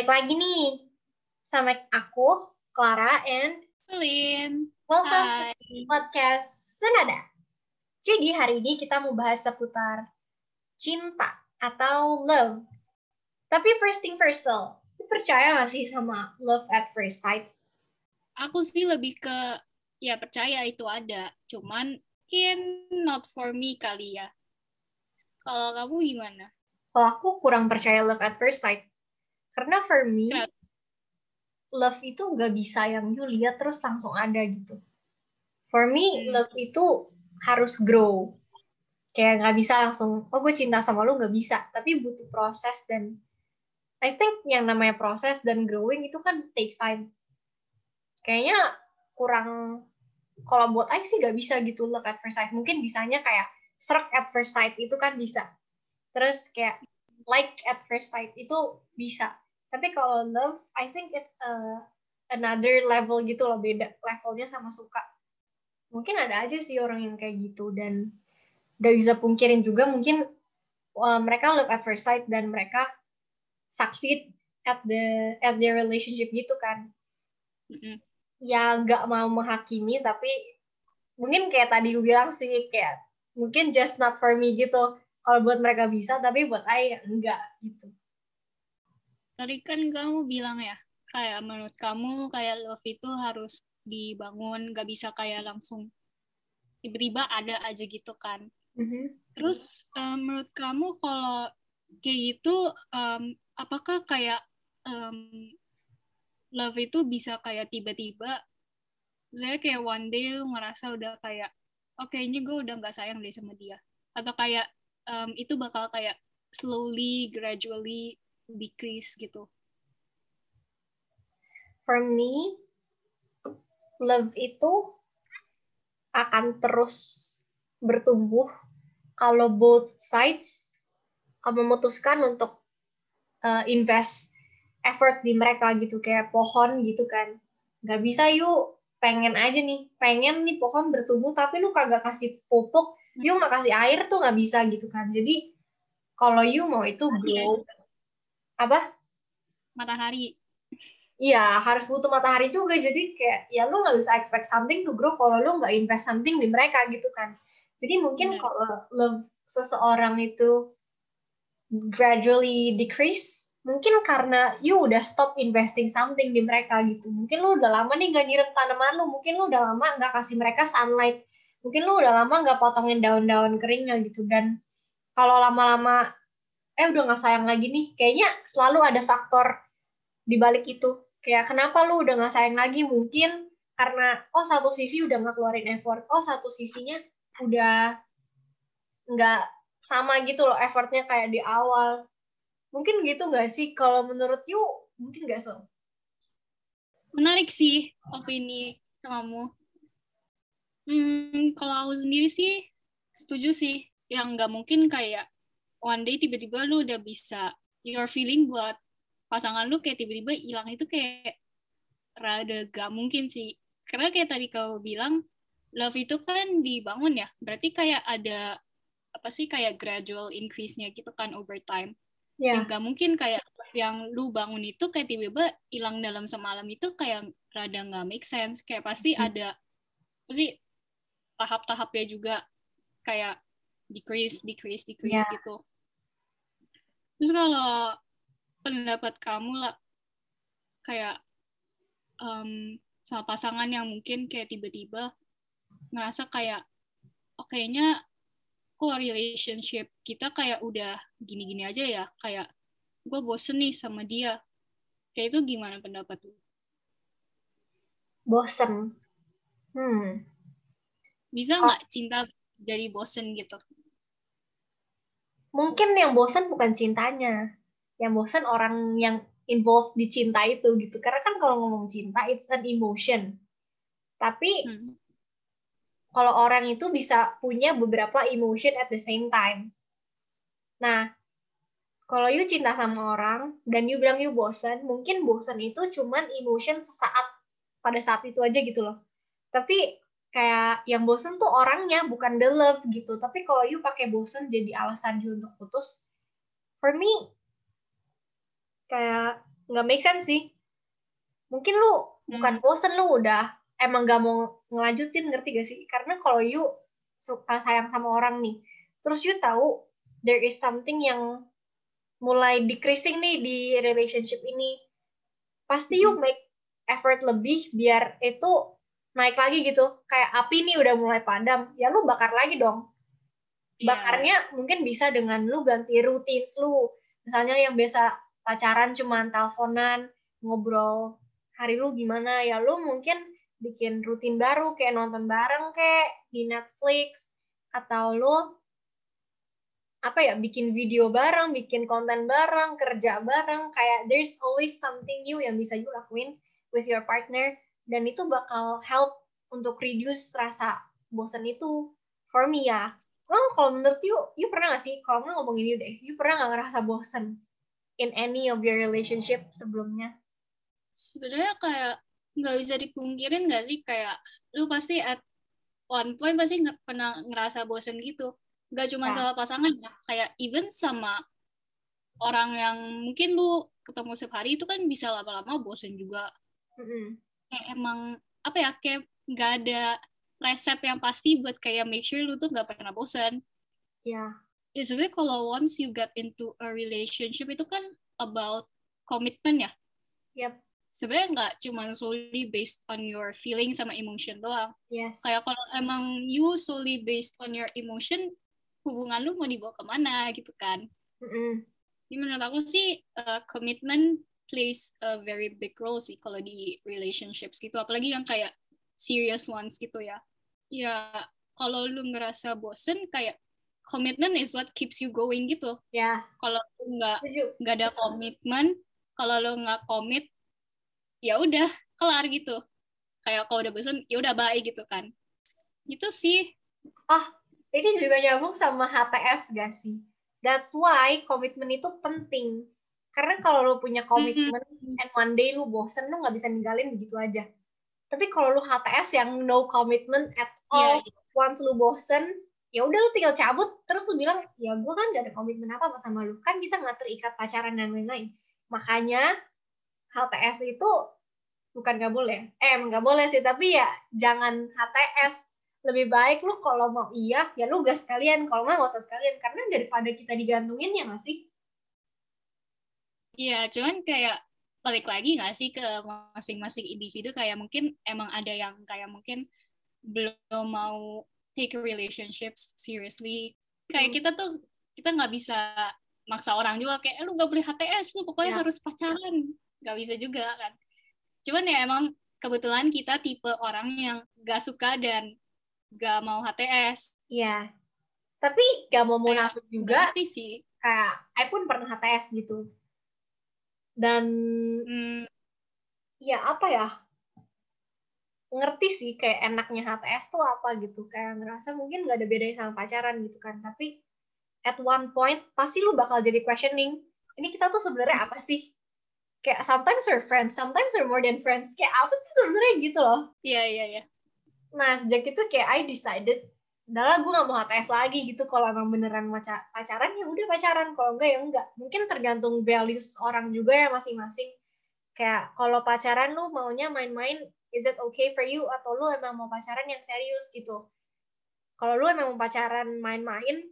Balik lagi nih sama aku, Clara, and Lin. welcome Hai. to podcast Senada. Jadi hari ini kita mau bahas seputar cinta atau love. Tapi first thing first, lu percaya gak sih sama love at first sight? Aku sih lebih ke ya percaya itu ada, cuman mungkin not for me kali ya. Kalau kamu gimana? Kalau aku kurang percaya love at first sight. Karena for me, Kenapa? love itu gak bisa yang you lihat terus langsung ada gitu. For me, Hmm. love itu harus grow. Kayak nggak bisa langsung, oh gue cinta sama lu nggak bisa. Tapi butuh proses dan I think yang namanya proses dan growing itu kan takes time. Kayaknya kurang, kalau buat I sih nggak bisa gitu love at first sight. Mungkin bisanya kayak struck at first sight itu kan bisa. Terus kayak like at first sight itu bisa. Tapi kalau love, I think it's a, another level gitu loh, beda levelnya sama suka. Mungkin ada aja sih orang yang kayak gitu dan gak bisa pungkirin juga mungkin uh, mereka love at first sight dan mereka succeed at the at their relationship gitu kan. Mm-mm. Ya nggak mau menghakimi tapi mungkin kayak tadi gue bilang sih kayak mungkin just not for me gitu. Kalau buat mereka bisa tapi buat I enggak gitu. Tadi kan kamu bilang ya, kayak menurut kamu kayak love itu harus dibangun, gak bisa kayak langsung tiba-tiba ada aja gitu kan. Mhm. Terus em, menurut kamu kalau kayak gitu, em, apakah kayak em, love itu bisa kayak tiba-tiba, saya kayak one day lu ngerasa udah kayak, oke ini gue udah nggak sayang deh sama dia, atau kayak em, itu bakal kayak slowly, gradually decrease gitu. For me, love itu akan terus bertumbuh kalau both sides memutuskan untuk uh, invest effort di mereka gitu kayak pohon gitu kan nggak bisa yuk pengen aja nih pengen nih pohon bertumbuh tapi lu kagak kasih pupuk yuk nggak kasih air tuh nggak bisa gitu kan jadi kalau you mau itu grow apa Matahari. Iya, harus butuh matahari juga. Jadi kayak ya lu nggak bisa expect something to grow kalau lu nggak invest something di mereka gitu kan. Jadi mungkin kalau love seseorang itu gradually decrease, mungkin karena you udah stop investing something di mereka gitu. Mungkin lu udah lama nih nggak nyiram tanaman lu, mungkin lu udah lama nggak kasih mereka sunlight, mungkin lu udah lama nggak potongin daun-daun keringnya gitu. Dan kalau lama-lama eh udah nggak sayang lagi nih, kayaknya selalu ada faktor di balik itu. Kayak kenapa lu udah nggak sayang lagi? Mungkin karena oh satu sisi udah nggak keluarin effort. Oh satu sisinya udah nggak sama gitu loh effortnya kayak di awal. Mungkin gitu nggak sih? Kalau menurut you mungkin nggak so Menarik sih opini kamu. Hmm, kalau aku sendiri sih setuju sih. Yang nggak mungkin kayak one day tiba-tiba lu udah bisa your feeling buat pasangan lu kayak tiba-tiba hilang itu kayak rada gak mungkin sih. Karena kayak tadi kau bilang love itu kan dibangun ya. Berarti kayak ada apa sih kayak gradual increase-nya gitu kan over time. ya yang gak mungkin kayak yang lu bangun itu kayak tiba-tiba hilang dalam semalam itu kayak rada nggak make sense kayak pasti Hmm. ada pasti tahap-tahapnya juga kayak decrease decrease decrease Ya. gitu. Terus kalau pendapat kamu lah kayak em, sama pasangan yang mungkin kayak tiba-tiba ngerasa kayak oh kayaknya kok relationship kita kayak udah gini-gini aja ya kayak gue bosen nih sama dia. Kayak itu gimana pendapat lu? Bosen. Hmm bisa Oh. nggak cinta jadi bosen gitu mungkin yang bosen bukan cintanya yang bosen orang yang involved di cinta itu gitu karena kan kalau ngomong cinta it's an emotion tapi Hmm. kalau orang itu bisa punya beberapa emotion at the same time. Nah, kalau you cinta sama orang dan you bilang you bosan, mungkin bosan itu cuman emotion sesaat pada saat itu aja gitu loh. Tapi kayak yang bosan tuh orangnya bukan the love gitu. Tapi kalau you pakai bosan jadi alasan you untuk putus, for me kayak nggak make sense sih mungkin lu bukan Hmm. bosen lu udah emang gak mau ngelanjutin ngerti gak sih karena kalau you suka sayang sama orang nih terus you tahu there is something yang mulai decreasing nih di relationship ini pasti you make effort lebih biar itu naik lagi gitu. Kayak api nih udah mulai padam. Ya lu bakar lagi dong. Iya. bakarnya mungkin bisa dengan lu ganti routines lu. Misalnya yang biasa pacaran cuman teleponan ngobrol hari lu gimana ya lu mungkin bikin rutin baru kayak nonton bareng kayak di Netflix atau lu apa ya bikin video bareng bikin konten bareng kerja bareng kayak there's always something new yang bisa you lakuin with your partner dan itu bakal help untuk reduce rasa bosan itu for me ya. Lo kalau menurut you you pernah gak sih? Kalau nggak ngomongin you deh you pernah nggak ngerasa bosan in any of your relationship sebelumnya? Sebenarnya kayak nggak bisa dipungkirin nggak sih? Kayak lu pasti at one point pasti nge- pernah ngerasa bosen gitu. Nggak cuma Ya. sama pasangan ya kayak even sama orang yang mungkin lu ketemu setiap hari itu kan bisa lama-lama bosen juga. Mm-mm. Kayak emang apa ya kayak nggak ada resep yang pasti buat kayak make sure lu tuh nggak pernah bosen. Ya ya sebenarnya kalau once you get into a relationship itu kan about commitment ya? Yep. sebenarnya nggak cuma solely based on your feeling sama emotion doang. Yes. Kayak kalau emang you solely based on your emotion hubungan lu mau dibawa ke mana gitu kan? Mm-mm. Jadi menurut aku sih uh, commitment plays a very big role sih kalau di relationships gitu. Apalagi yang kayak serious ones gitu ya. Ya kalau lu ngerasa bosen kayak commitment is what keeps you going gitu. Ya. Kalau lu nggak nggak ada komitmen kalau lo nggak komit ya udah kelar gitu. Kayak kalau udah bosan ya udah bye gitu kan. Itu sih. Ini juga nyambung sama HTS gak sih? That's why komitmen itu penting karena kalau lu punya komitmen and one day lu bosen lu nggak bisa ninggalin begitu aja. Tapi kalau lu HTS yang no commitment at all ya once lu bosen ya udah lu tinggal cabut. Terus lu bilang ya gue kan gak ada komitmen apa apa sama lu kan kita nggak terikat pacaran dan lain-lain. Makanya HTS itu bukan nggak boleh. Eh nggak boleh sih tapi ya jangan HTS lebih baik lu kalau mau iya ya lu gas sekalian. Kalau nggak nggak usah sekalian. Karena daripada kita digantungin ya nggak sih Iya, cuman kayak balik lagi nggak sih ke masing-masing individu kayak mungkin emang ada yang kayak mungkin belum mau take relationships seriously. Kayak Hmm. kita tuh kita nggak bisa maksa orang juga kayak "Eh, lu nggak boleh HTS lu pokoknya Ya. harus pacaran nggak bisa juga kan. Cuman ya emang kebetulan kita tipe orang yang nggak suka dan nggak mau HTS. Iya tapi gak mau munafik juga sih. kayak I pun pernah HTS gitu dan Hmm, ya apa ya? Ngerti sih kayak enaknya HTS tuh apa gitu. Kayak ngerasa mungkin gak ada bedanya sama pacaran gitu kan. Tapi at one point pasti lu bakal jadi questioning ini kita tuh sebenarnya apa sih? Kayak sometimes we're friends sometimes we're more than friends. Kayak apa sih sebenarnya gitu loh. Iya iya iya. nah sejak itu kayak I decided adalah gue gak mau HTS lagi gitu. Kalau emang beneran pacaran ya udah pacaran. Kalau enggak ya enggak. Mungkin tergantung values orang juga ya masing-masing. Kayak kalau pacaran lu maunya main-main is it okay for you? Atau lu emang mau pacaran yang serius gitu. Kalau lu emang mau pacaran main-main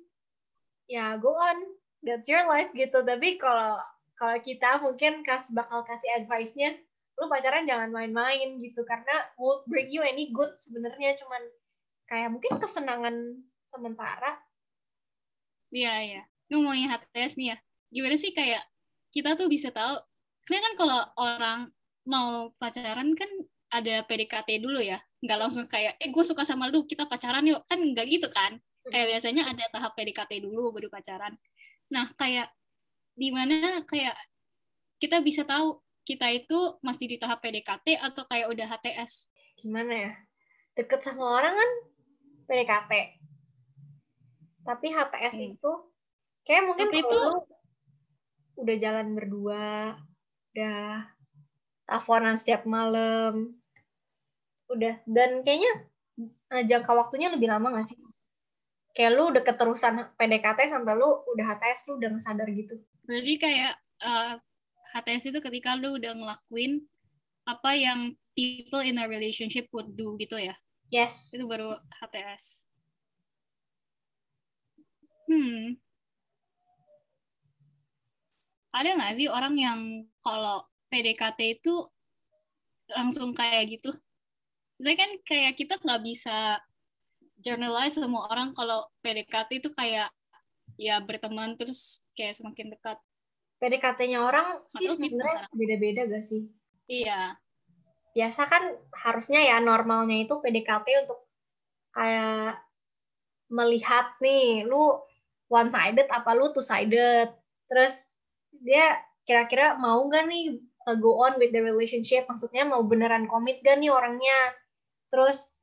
ya go on. That's your life gitu. Tapi kalau kalau kita mungkin kas bakal kasih advice-nya lu pacaran jangan main-main gitu. Karena won't bring you any good sebenarnya. Cuman kayak mungkin kesenangan sementara Iya, iya. Ngomongin HTS nih ya, gimana sih kayak kita tuh bisa tahu, karena kan kalau orang mau pacaran kan ada PDKT dulu ya, nggak langsung kayak, eh gue suka sama lu, kita pacaran yuk, kan nggak gitu kan. Kayak biasanya ada tahap PDKT dulu baru pacaran. Nah, kayak di mana kayak kita bisa tahu kita itu masih di tahap PDKT atau kayak udah HTS. gimana ya deket sama orang kan PDKT tapi HTS Hmm. itu kayak mungkin Tapi itu- udah jalan berdua udah teleponan setiap malam udah dan kayaknya eh, jangka waktunya lebih lama gak sih kayak lu udah keterusan PDKT sampai lu udah HTS lu udah sadar gitu Berarti kayak uh, HTS itu ketika lu udah ngelakuin apa yang people in a relationship would do gitu ya. Yes. Itu baru HTS. Hmm. Ada nggak sih orang yang kalau PDKT itu langsung kayak gitu? Saya kan kayak kita nggak bisa journalize semua orang kalau PDKT itu kayak ya berteman terus kayak semakin dekat. PDKT-nya orang sih Atau sih sebenarnya beda-beda gak sih? Iya. Biasa kan harusnya ya normalnya itu PDKT untuk kayak melihat nih lu one sided apa lu two sided. Terus dia kira-kira mau gak nih uh, go on with the relationship? Maksudnya mau beneran komit gak nih orangnya? Terus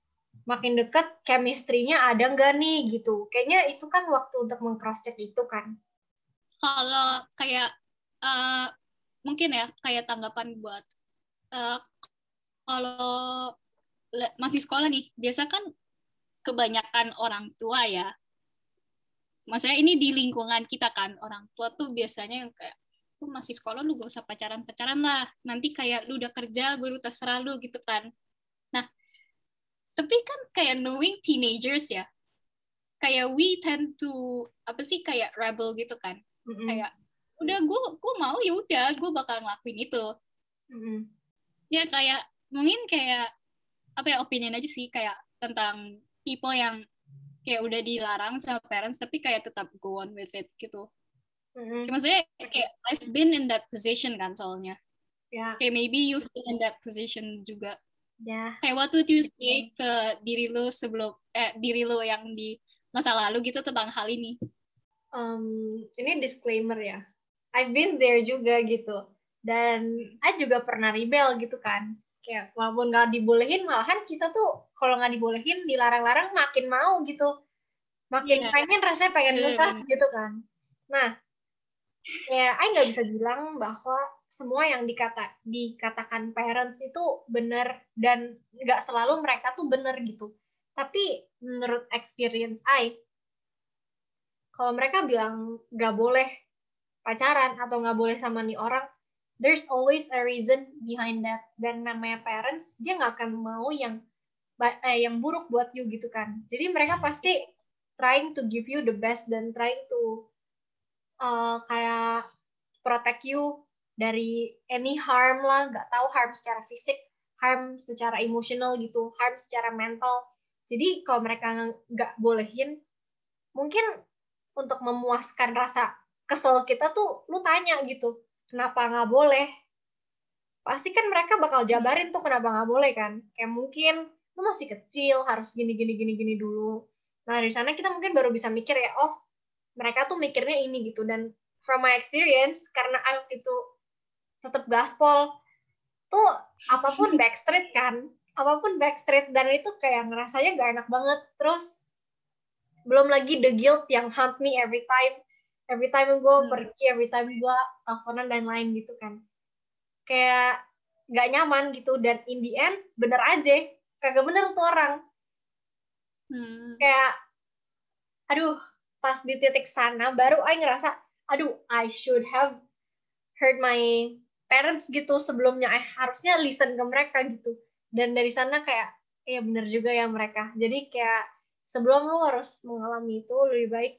makin deket chemistry-nya ada nggak nih gitu. Kayaknya itu kan waktu untuk meng-cross check itu kan. Kalau kayak uh, mungkin ya kayak tanggapan buat uh, kalau masih sekolah nih biasa kan kebanyakan orang tua ya. Maksudnya ini di lingkungan kita kan orang tua tuh biasanya yang kayak lu masih sekolah lu gak usah pacaran pacaran lah. Nanti kayak lu udah kerja baru terserah lu gitu kan. Nah tapi kan kayak knowing teenagers ya. Kayak we tend to apa sih kayak rebel gitu kan. Mm-mm. kayak udah gue gue mau ya udah gue bakal ngelakuin itu. Mm-mm. ya kayak mungkin kayak apa ya opinion aja sih kayak tentang people yang kayak udah dilarang sama parents tapi kayak tetap go on with it gitu. Kayak maksudnya kayak I've been in that position kan soalnya Ya, kayak maybe you've been in that position juga ya. kayak what would you say ke diri lo sebelum eh diri lo yang di masa lalu gitu tentang hal ini Um, ini disclaimer ya. I've been there juga gitu. Dan I juga pernah rebel gitu kan. Kayak walaupun nggak dibolehin, malahan kita tuh kalau nggak dibolehin, dilarang-larang makin mau gitu. Makin Iya. pengen rasanya pengen Iya, ngegas gitu kan. Nah, ya I nggak bisa bilang bahwa semua yang dikata dikatakan parents itu benar dan nggak selalu mereka tuh benar gitu. Tapi menurut experience I, kalau mereka bilang nggak boleh pacaran atau nggak boleh sama nih orang, there's always a reason behind that. Dan namanya parents, dia nggak akan mau yang eh, yang buruk buat you gitu kan. Jadi mereka pasti trying to give you the best dan trying to uh, kayak protect you dari any harm lah, nggak tahu harm secara fisik, harm secara emosional gitu, harm secara mental. Jadi kalau mereka nggak bolehin, mungkin untuk memuaskan rasa kesel kita tuh, lu tanya gitu, kenapa nggak boleh? Pasti kan mereka bakal jabarin tuh kenapa nggak boleh kan? Kayak mungkin lu masih kecil, harus gini gini gini gini dulu. Nah dari sana kita mungkin baru bisa mikir ya, oh mereka tuh mikirnya ini gitu dan from my experience karena I waktu itu tetap gaspol tuh apa pun backstreet kan apa pun backstreet dan itu kayak ngerasanya gak enak banget terus belum lagi the guilt yang haunt me every time every time gue Hmm. pergi every time gue teleponan dan lain gitu kan. Kayak gak nyaman gitu. Dan in the end bener aja. Kagak bener tuh orang. Hmm. kayak aduh pas di titik sana baru I ngerasa aduh I should have heard my parents gitu sebelumnya. I harusnya listen ke mereka gitu. Dan dari sana kayak iya bener juga ya mereka. Jadi kayak sebelum lu harus mengalami itu lebih baik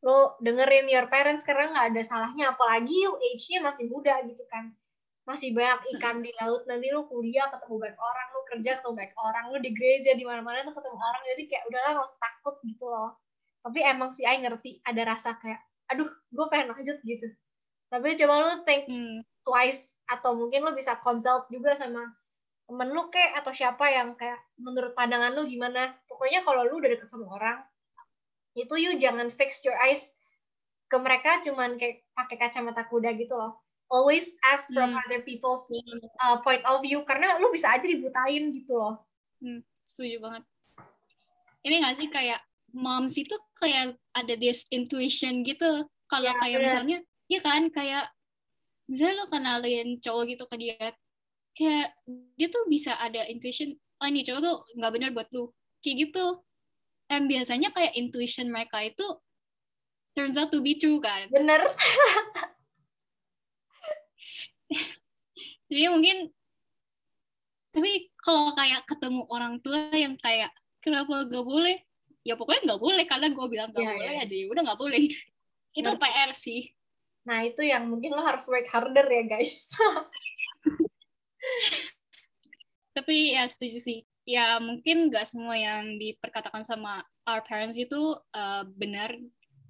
lu dengerin your parents karena nggak ada salahnya. Apalagi age-nya masih muda gitu kan. Masih banyak ikan di laut. Nanti lu kuliah ketemu banyak orang. Lu kerja ketemu banyak orang. Lu di gereja di mana-mana tuh ketemu orang. Jadi kayak udahlah usah takut gitu loh. Tapi emang sih I ngerti. Ada rasa kayak aduh gue pengen lanjut gitu. Tapi coba lu think Hmm. twice. Atau mungkin lu bisa consult juga sama temen lu kayak atau siapa yang kayak menurut pandangan lu gimana. Pokoknya kalau lu udah deket sama orang itu you jangan fix your eyes ke mereka cuman kayak pakai kacamata kuda gitu loh always ask from Hmm. other people's uh, point of view karena lu bisa aja dibutain gitu loh Hmm, setuju banget. Ini nggak sih kayak moms itu kayak ada this intuition gitu. Kalau Ya, kayak bener. misalnya, ya kan kayak misalnya lo kenalin cowok gitu ke dia, kayak dia tuh bisa ada intuition, oh ini cowok tuh nggak benar buat lu, kayak gitu. Dan biasanya kayak intuition mereka itu turns out to be true kan. bener jadi mungkin tapi kalau kayak ketemu orang tua yang kayak kenapa gak boleh ya pokoknya nggak boleh karena gue bilang gak Iya, boleh iya. aja ya udah nggak boleh itu Ngerti. PR sih Nah, itu yang mungkin lo harus work harder ya, guys. tapi ya setuju sih ya mungkin nggak semua yang diperkatakan sama our parents itu uh, benar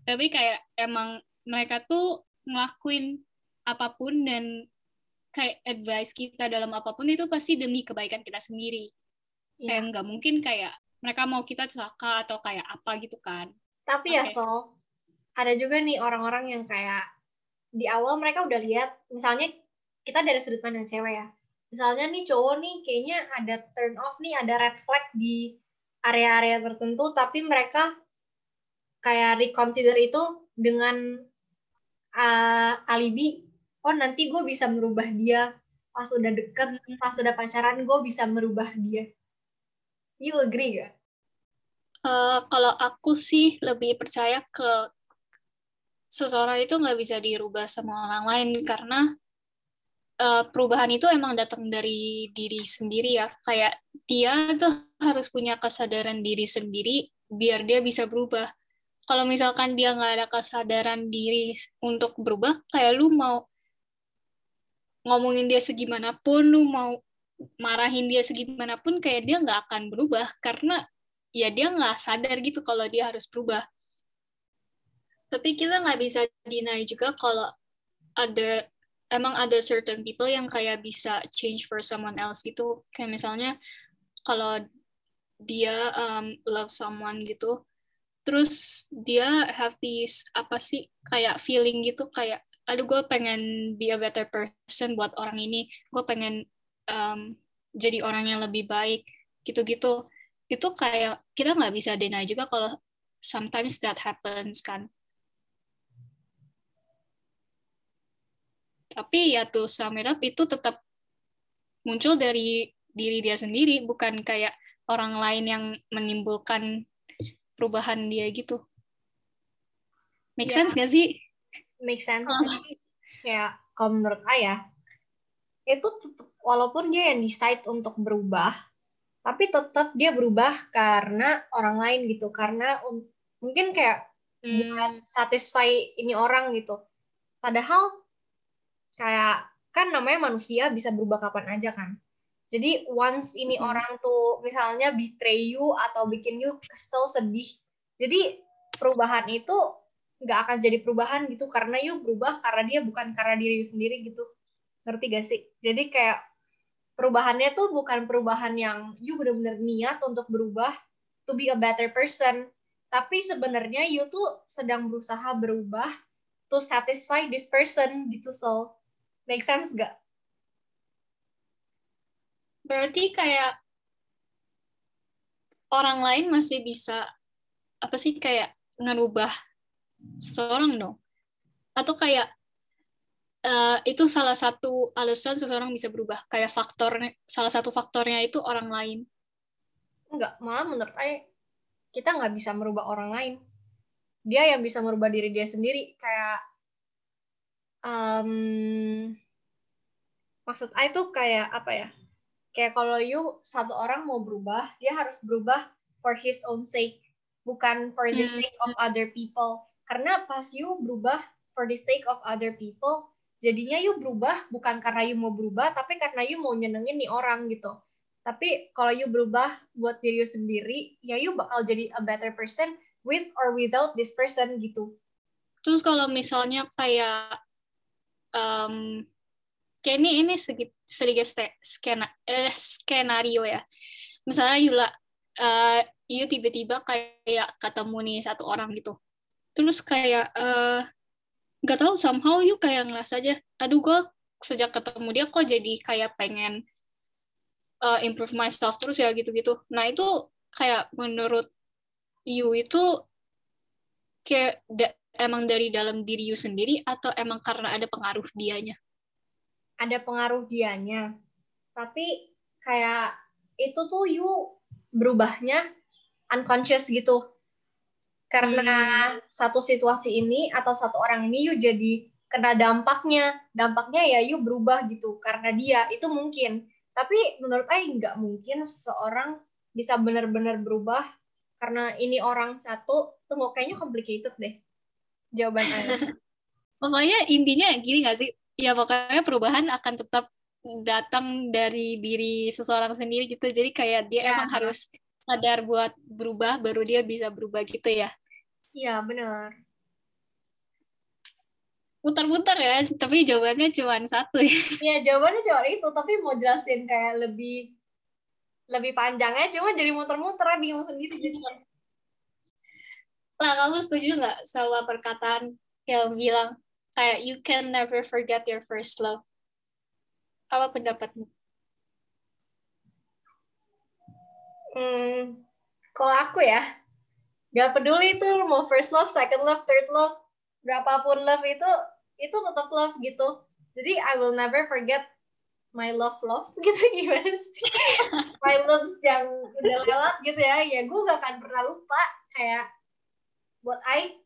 tapi kayak emang mereka tuh ngelakuin apa pun dan kayak advice kita dalam apa pun itu pasti demi kebaikan kita sendiri Iya. kayak nggak mungkin kayak mereka mau kita celaka atau kayak apa gitu kan Tapi ya, Oke. Sol, ada juga nih orang-orang yang kayak di awal mereka udah lihat, misalnya kita dari sudut pandang cewek ya. Misalnya nih cowok nih kayaknya ada turn off nih, ada red flag di area-area tertentu, tapi mereka kayak reconsider itu dengan uh, alibi, oh nanti gue bisa merubah dia pas udah deket, pas udah pacaran gue bisa merubah dia. You agree gak? Eh, kalau aku sih lebih percaya ke seseorang itu nggak bisa dirubah sama orang lain karena eh, perubahan itu emang datang dari diri sendiri ya. Kayak dia tuh harus punya kesadaran diri sendiri biar dia bisa berubah. Kalau misalkan dia nggak ada kesadaran diri untuk berubah, kayak lu mau ngomongin dia segimanapun, lu mau marahin dia segimanapun, kayak dia nggak akan berubah karena ya dia nggak sadar gitu kalau dia harus berubah. Tapi kita nggak bisa deny juga kalau ada emang ada certain people yang kayak bisa change for someone else gitu. Kayak misalnya kalau dia um, love someone gitu, terus dia have this apa sih kayak feeling gitu kayak aduh gue pengen be a better person buat orang ini, gue pengen um, jadi orang yang lebih baik gitu-gitu itu kayak kita nggak bisa deny juga kalau sometimes that happens kan. Tapi ya tuh sum it up itu tetap muncul dari diri dia sendiri, bukan kayak orang lain yang menimbulkan perubahan dia gitu. Make Ya. sense gak sih? make sense. Oh. Tapi kayak kalau menurut Ayah, itu tetap, walaupun dia yang decide untuk berubah, tapi tetap dia berubah karena orang lain gitu. Karena um- mungkin kayak buat satisfy ini orang gitu. Padahal kayak kan namanya manusia bisa berubah kapan aja kan. Jadi once ini Mhm. orang tuh misalnya betray you atau bikin you kesel sedih. Jadi perubahan itu nggak akan jadi perubahan gitu karena you berubah karena dia bukan karena diri you sendiri gitu. Ngerti gak sih? Jadi kayak perubahannya tuh bukan perubahan yang you bener-bener niat untuk berubah to be a better person. Tapi sebenarnya you tuh sedang berusaha berubah to satisfy this person gitu so. Make sense gak? Berarti kayak orang lain masih bisa apa sih kayak ngerubah seseorang dong? Atau kayak eh, itu salah satu alasan seseorang bisa berubah? Kayak faktornya salah satu faktornya itu orang lain. Enggak, malah menurut saya kita nggak bisa merubah orang lain. Dia yang bisa merubah diri dia sendiri. Kayak em, maksud saya tuh kayak apa ya? Kayak kalau you satu orang mau berubah, dia harus berubah for his own sake, bukan for the Hmm. sake of other people. Karena pas you berubah for the sake of other people, jadinya you berubah bukan karena you mau berubah, tapi karena you mau nyenengin nih orang gitu. Tapi kalau you berubah buat diri you sendiri, ya you bakal jadi a better person with or without this person gitu. Terus kalau misalnya kayak em, kayak ini ini sedikit ste- skena, eh, skenario ya. Misalnya Yula, eh, you tiba-tiba kayak ketemu nih satu orang gitu. Terus kayak nggak tahu somehow you kayak ngerasa aja, aduh gue sejak ketemu dia kok jadi kayak pengen eh, improve myself terus ya gitu-gitu. Nah itu kayak menurut you itu kayak emang dari dalam diri you sendiri atau emang karena ada pengaruh dianya? Ada pengaruh dianya. Tapi kayak itu tuh you berubahnya unconscious gitu. Karena satu situasi ini atau satu orang ini you jadi kena dampaknya dampaknya ya you berubah gitu karena dia itu mungkin tapi menurut Ai nggak mungkin seseorang bisa benar-benar berubah karena ini orang satu tunggu kayaknya complicated deh jawaban Ai pokoknya intinya gini gak sih? Ya pokoknya perubahan akan tetap datang dari diri seseorang sendiri gitu. Jadi kayak dia Ya. emang harus sadar buat berubah baru dia bisa berubah gitu ya. Iya benar. Muter-muter ya tapi jawabannya cuma satu ya. Iya jawabannya cuma itu tapi mau jelasin kayak lebih lebih panjangnya cuma jadi muter-muter ya bingung sendiri jadi lah kamu setuju nggak sama perkataan yang bilang kayak you can never forget your first love apa pendapatmu Hmm, kalau aku ya, gak peduli itu mau first love, second love, third love, berapapun love itu, itu tetap love gitu. Jadi I will never forget my love love gitu gimana sih? my loves yang udah lewat gitu ya, ya gue gak akan pernah lupa kayak buat I,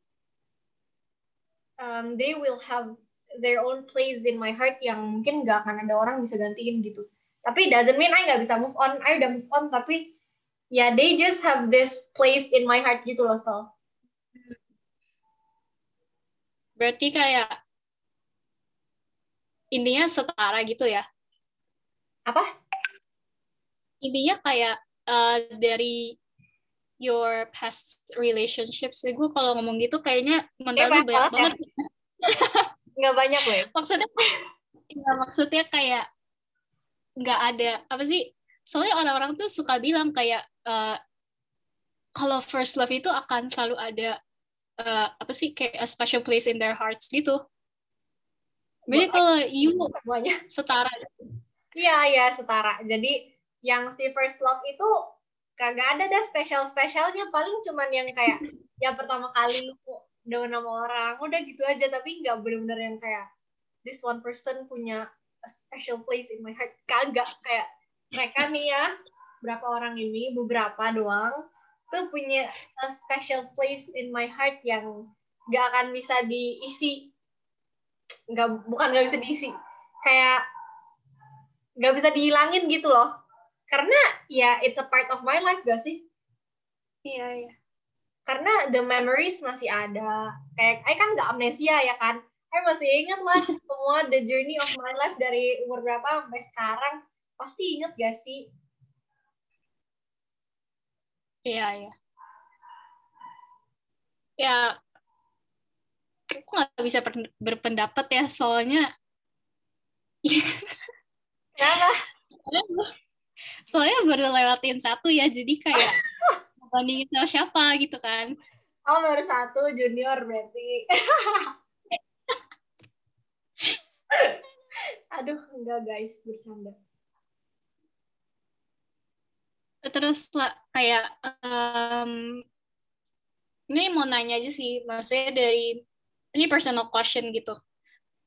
um, they will have their own place in my heart yang mungkin gak akan ada orang bisa gantiin gitu. Tapi doesn't mean I gak bisa move on, I udah move on tapi ya yeah, they just have this place in my heart gitu loh Sol. berarti kayak intinya setara gitu ya Apa? intinya kayak uh, dari your past relationships gue kalau ngomong gitu kayaknya mental lu banyak banget Nggak banyak loh. ya. maksudnya ya, maksudnya kayak nggak ada apa sih soalnya orang-orang tuh suka bilang kayak uh, kalau first love itu akan selalu ada uh, apa sih kayak a special place in their hearts gitu. Jadi kalau you Semuanya. setara Iya, iya setara. Jadi yang si first love itu kagak ada dah spesial-spesialnya. Paling cuman yang kayak yang pertama kali dengan nama orang. Udah gitu aja. Tapi nggak bener-bener yang kayak this one person punya a special place in my heart. Kagak. Kayak mereka nih ya, berapa orang ini, beberapa doang, tuh punya a special place in my heart yang nggak akan bisa diisi. Nggak, bukan nggak bisa diisi. Kayak nggak bisa dihilangin gitu loh. Karena ya it's a part of my life gak sih? Iya, iya. Karena the memories masih ada. Kayak, I kan nggak amnesia ya kan? I masih ingat lah semua the journey of my life dari umur berapa sampai sekarang. Pasti inget gak sih? Iya, iya. Ya, aku nggak bisa berpendapat ya, soalnya Kenapa? soalnya, soalnya baru lewatin satu ya, jadi kayak bandingin sama siapa gitu kan. Oh baru satu junior berarti. Aduh enggak guys bercanda. Terus lah kayak em, ini mau nanya aja sih, maksudnya dari ini personal question gitu.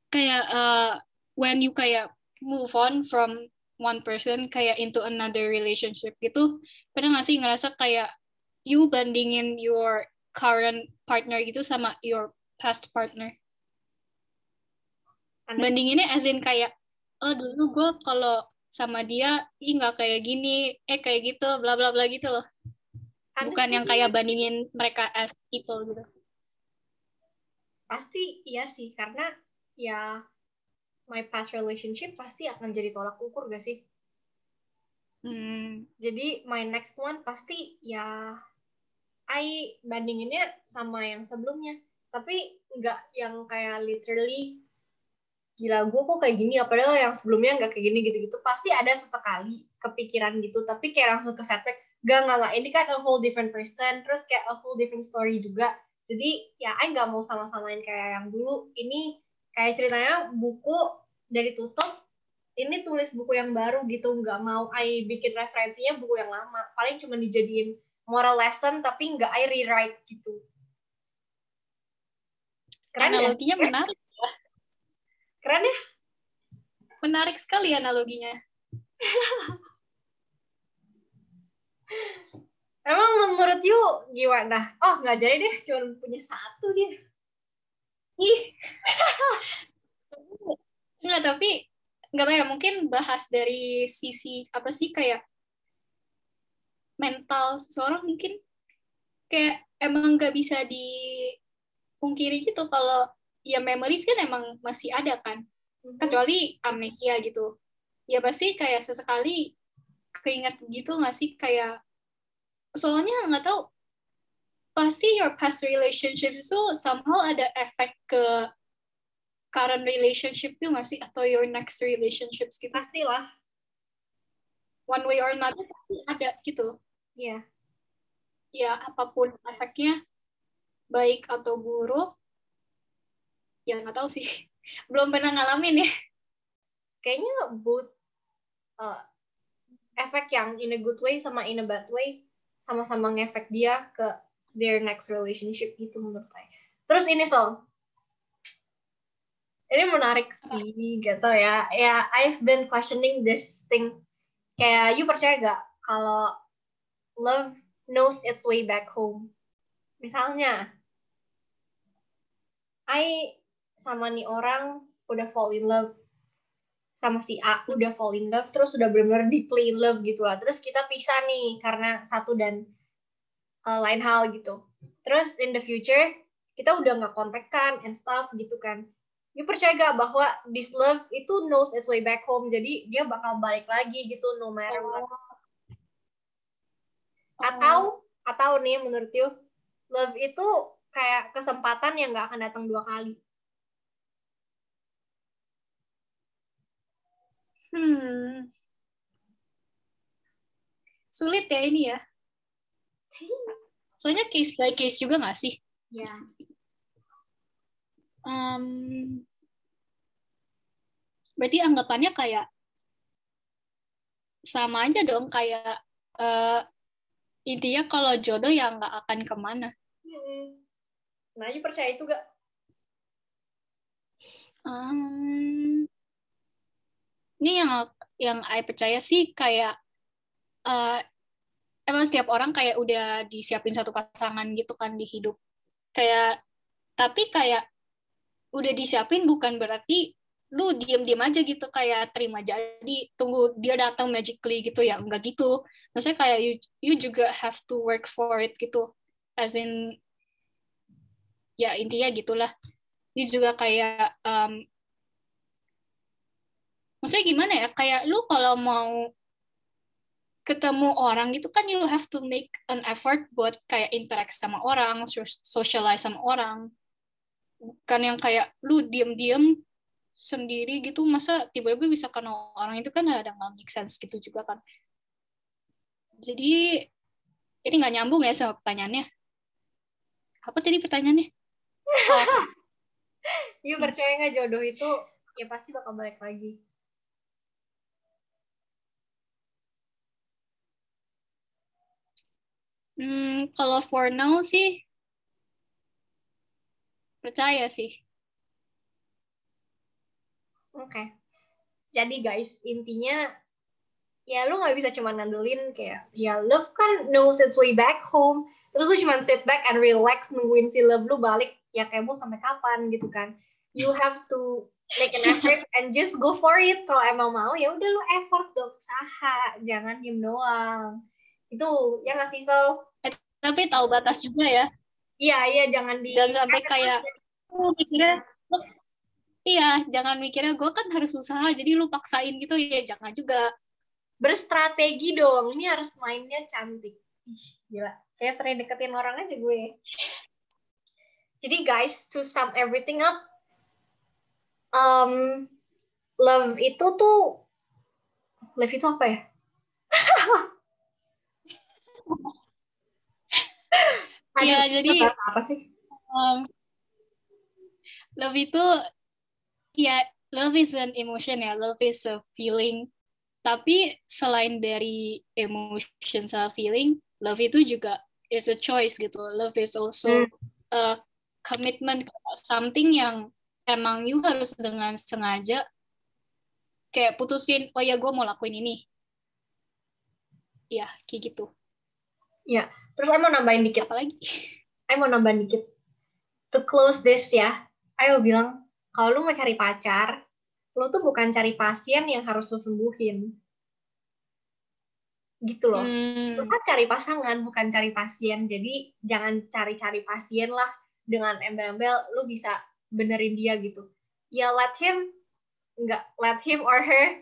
Kayak eh, when you kayak move on from one person kayak into another relationship gitu, pernah nggak sih ngerasa kayak you bandingin your current partner gitu sama your past partner? Honest- Bandinginnya as in kayak, oh dulu gue kalau sama dia, ih nggak kayak gini, eh kayak gitu, bla bla bla gitu loh. Bukan yang kayak bandingin mereka as people gitu. pasti iya sih karena ya my past relationship pasti akan jadi tolak ukur gak sih? Hmm, jadi my next one pasti ya I bandinginnya sama yang sebelumnya. Tapi nggak yang kayak literally gila gue kok kayak gini ya padahal yang sebelumnya nggak kayak gini gitu-gitu. Pasti ada sesekali kepikiran gitu tapi kayak langsung ke setback. Gak nggak nggak. Ini kan a whole different person terus kayak a whole different story juga. Jadi ya I nggak mau sama-samain kayak yang dulu. Ini kayak ceritanya buku dari tutup ini tulis buku yang baru gitu nggak mau I bikin referensinya buku yang lama. Paling cuma dijadiin moral lesson tapi nggak I rewrite gitu. Keren ya? Analoginya menarik, keren ya? Menarik sekali analoginya. emang menurut you gimana? Oh nggak jadi deh cuma punya satu dia Ih, Enggak, tapi nggak tahu ya mungkin bahas dari sisi apa sih kayak mental seseorang mungkin. Kayak emang nggak bisa dipungkiri gitu kalau ya memories kan emang masih ada kan. Mhm. kecuali amnesia gitu. Ya pasti kayak sesekali keinget gitu nggak sih? Kayak soalnya nggak tahu pasti your past relationship itu somehow ada efek ke current relationship tuh nggak sih? Atau your next relationships gitu? Pastilah. One way or another pasti ada gitu. Iya. ya apa pun efeknya baik atau buruk ya nggak tahu sih. Belum pernah ngalamin ya. Kayaknya both uh, efek yang in a good way sama in a bad way sama-sama ngefek dia ke their next relationship gitu menurut saya. Terus ini Sol, ini menarik sih gitu ya. Ya I've been questioning this thing. Kayak you percaya gak kalau love knows its way back home? Misalnya, I sama nih orang udah fall in love sama si A udah fall in love terus udah bener-bener deeply in love gitu lah terus kita pisah nih karena satu dan uh, lain hal gitu. Terus in the future kita udah nggak kontekan and stuff gitu kan. You percaya gak bahwa this love itu knows its way back home. Jadi dia bakal balik lagi gitu no matter what. Atau atau nih menurut you love itu kayak kesempatan yang nggak akan datang dua kali? Hmm. Sulit ya ini ya soalnya case by case juga nggak sih? Ya. Um, berarti anggapannya kayak sama aja dong kayak eh, intinya kalau jodoh ya nggak akan ke mana. Nah you percaya itu gak Um, ini yang yang I percaya sih kayak eh, emang setiap orang kayak udah disiapin satu pasangan gitu kan di hidup. Kayak tapi kayak udah disiapin bukan berarti lu diem-diem aja gitu kayak terima jadi tunggu dia datang magically gitu ya enggak gitu. Maksudnya kayak you you juga have to work for it gitu. As in ya intinya gitulah. Dia juga kayak um, maksudnya gimana ya? Kayak lu kalau mau ketemu orang gitu kan you have to make an effort buat kayak interact sama orang so- socialize sama orang. Bukan yang kayak lu diem-diem sendiri gitu masa tiba-tiba bisa kenal orang itu kan ada nggak make sense gitu juga kan. Jadi ini nggak nyambung ya sama pertanyaannya. Apa tadi pertanyaannya? You percaya nggak jodoh itu ya pasti bakal balik lagi Hmm, kalau for now sih percaya sih. Oke. Jadi guys, intinya ya lu nggak bisa cuma ngandelin kayak ya love kan knows its way back home. Terus lu cuma sit back and relax nungguin si love lu balik ya kayak mau sampai kapan gitu kan. You have to make an effort and just go for it. Kalau emang mau ya udah lu effort dong, usaha, jangan diem doang. Itu ya nggak sih Sol? Tapi tahu batas juga ya. Iya, iya jangan di Jangan sampai kayak oh, mikirnya Iya, jangan mikirnya gue kan harus usaha, jadi lu paksain gitu ya, jangan juga. berstrategi dong. Ini harus mainnya cantik. Gila. Kayak sering deketin orang aja gue. Jadi guys, to sum everything up, um, love itu tuh, love itu apa ya? Iya, jadi- apa sih? Um, love itu, ya love is an emotion ya, love is a feeling. Tapi selain dari emotion sama feeling, love itu juga is a choice gitu. Love is also a commitment something yang emang you harus dengan sengaja kayak putusin, oh ya gue mau lakuin ini. Ya, kayak gitu. Terus saya mau nambahin dikit. Apalagi? saya mau nambahin dikit. To close this ya, ayo bilang, kalau lu mau cari pacar, lo tuh bukan cari pasien yang harus lo sembuhin gitu loh Hmm. lo kan cari pasangan bukan cari pasien jadi jangan cari-cari pasien lah dengan embel-embel lo bisa benerin dia gitu ya let him nggak let him or her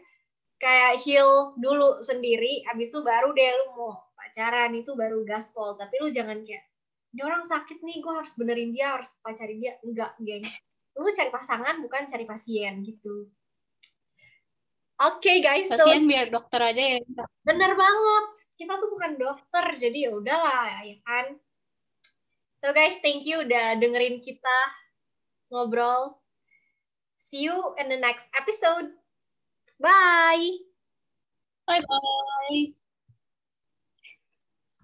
kayak heal dulu sendiri abis itu baru deh lu mau pacaran itu baru gaspol. Tapi lu jangan kayak ini orang sakit nih gue harus benerin dia harus pacarin dia. Enggak gengs. Lu cari pasangan bukan cari pasien gitu. Oke guys so Pasien biar dokter aja ya. bener banget. Kita tuh bukan dokter jadi ya udahlah ya kan? So guys thank you udah dengerin kita ngobrol. See you in the next episode. Bye. Bye bye.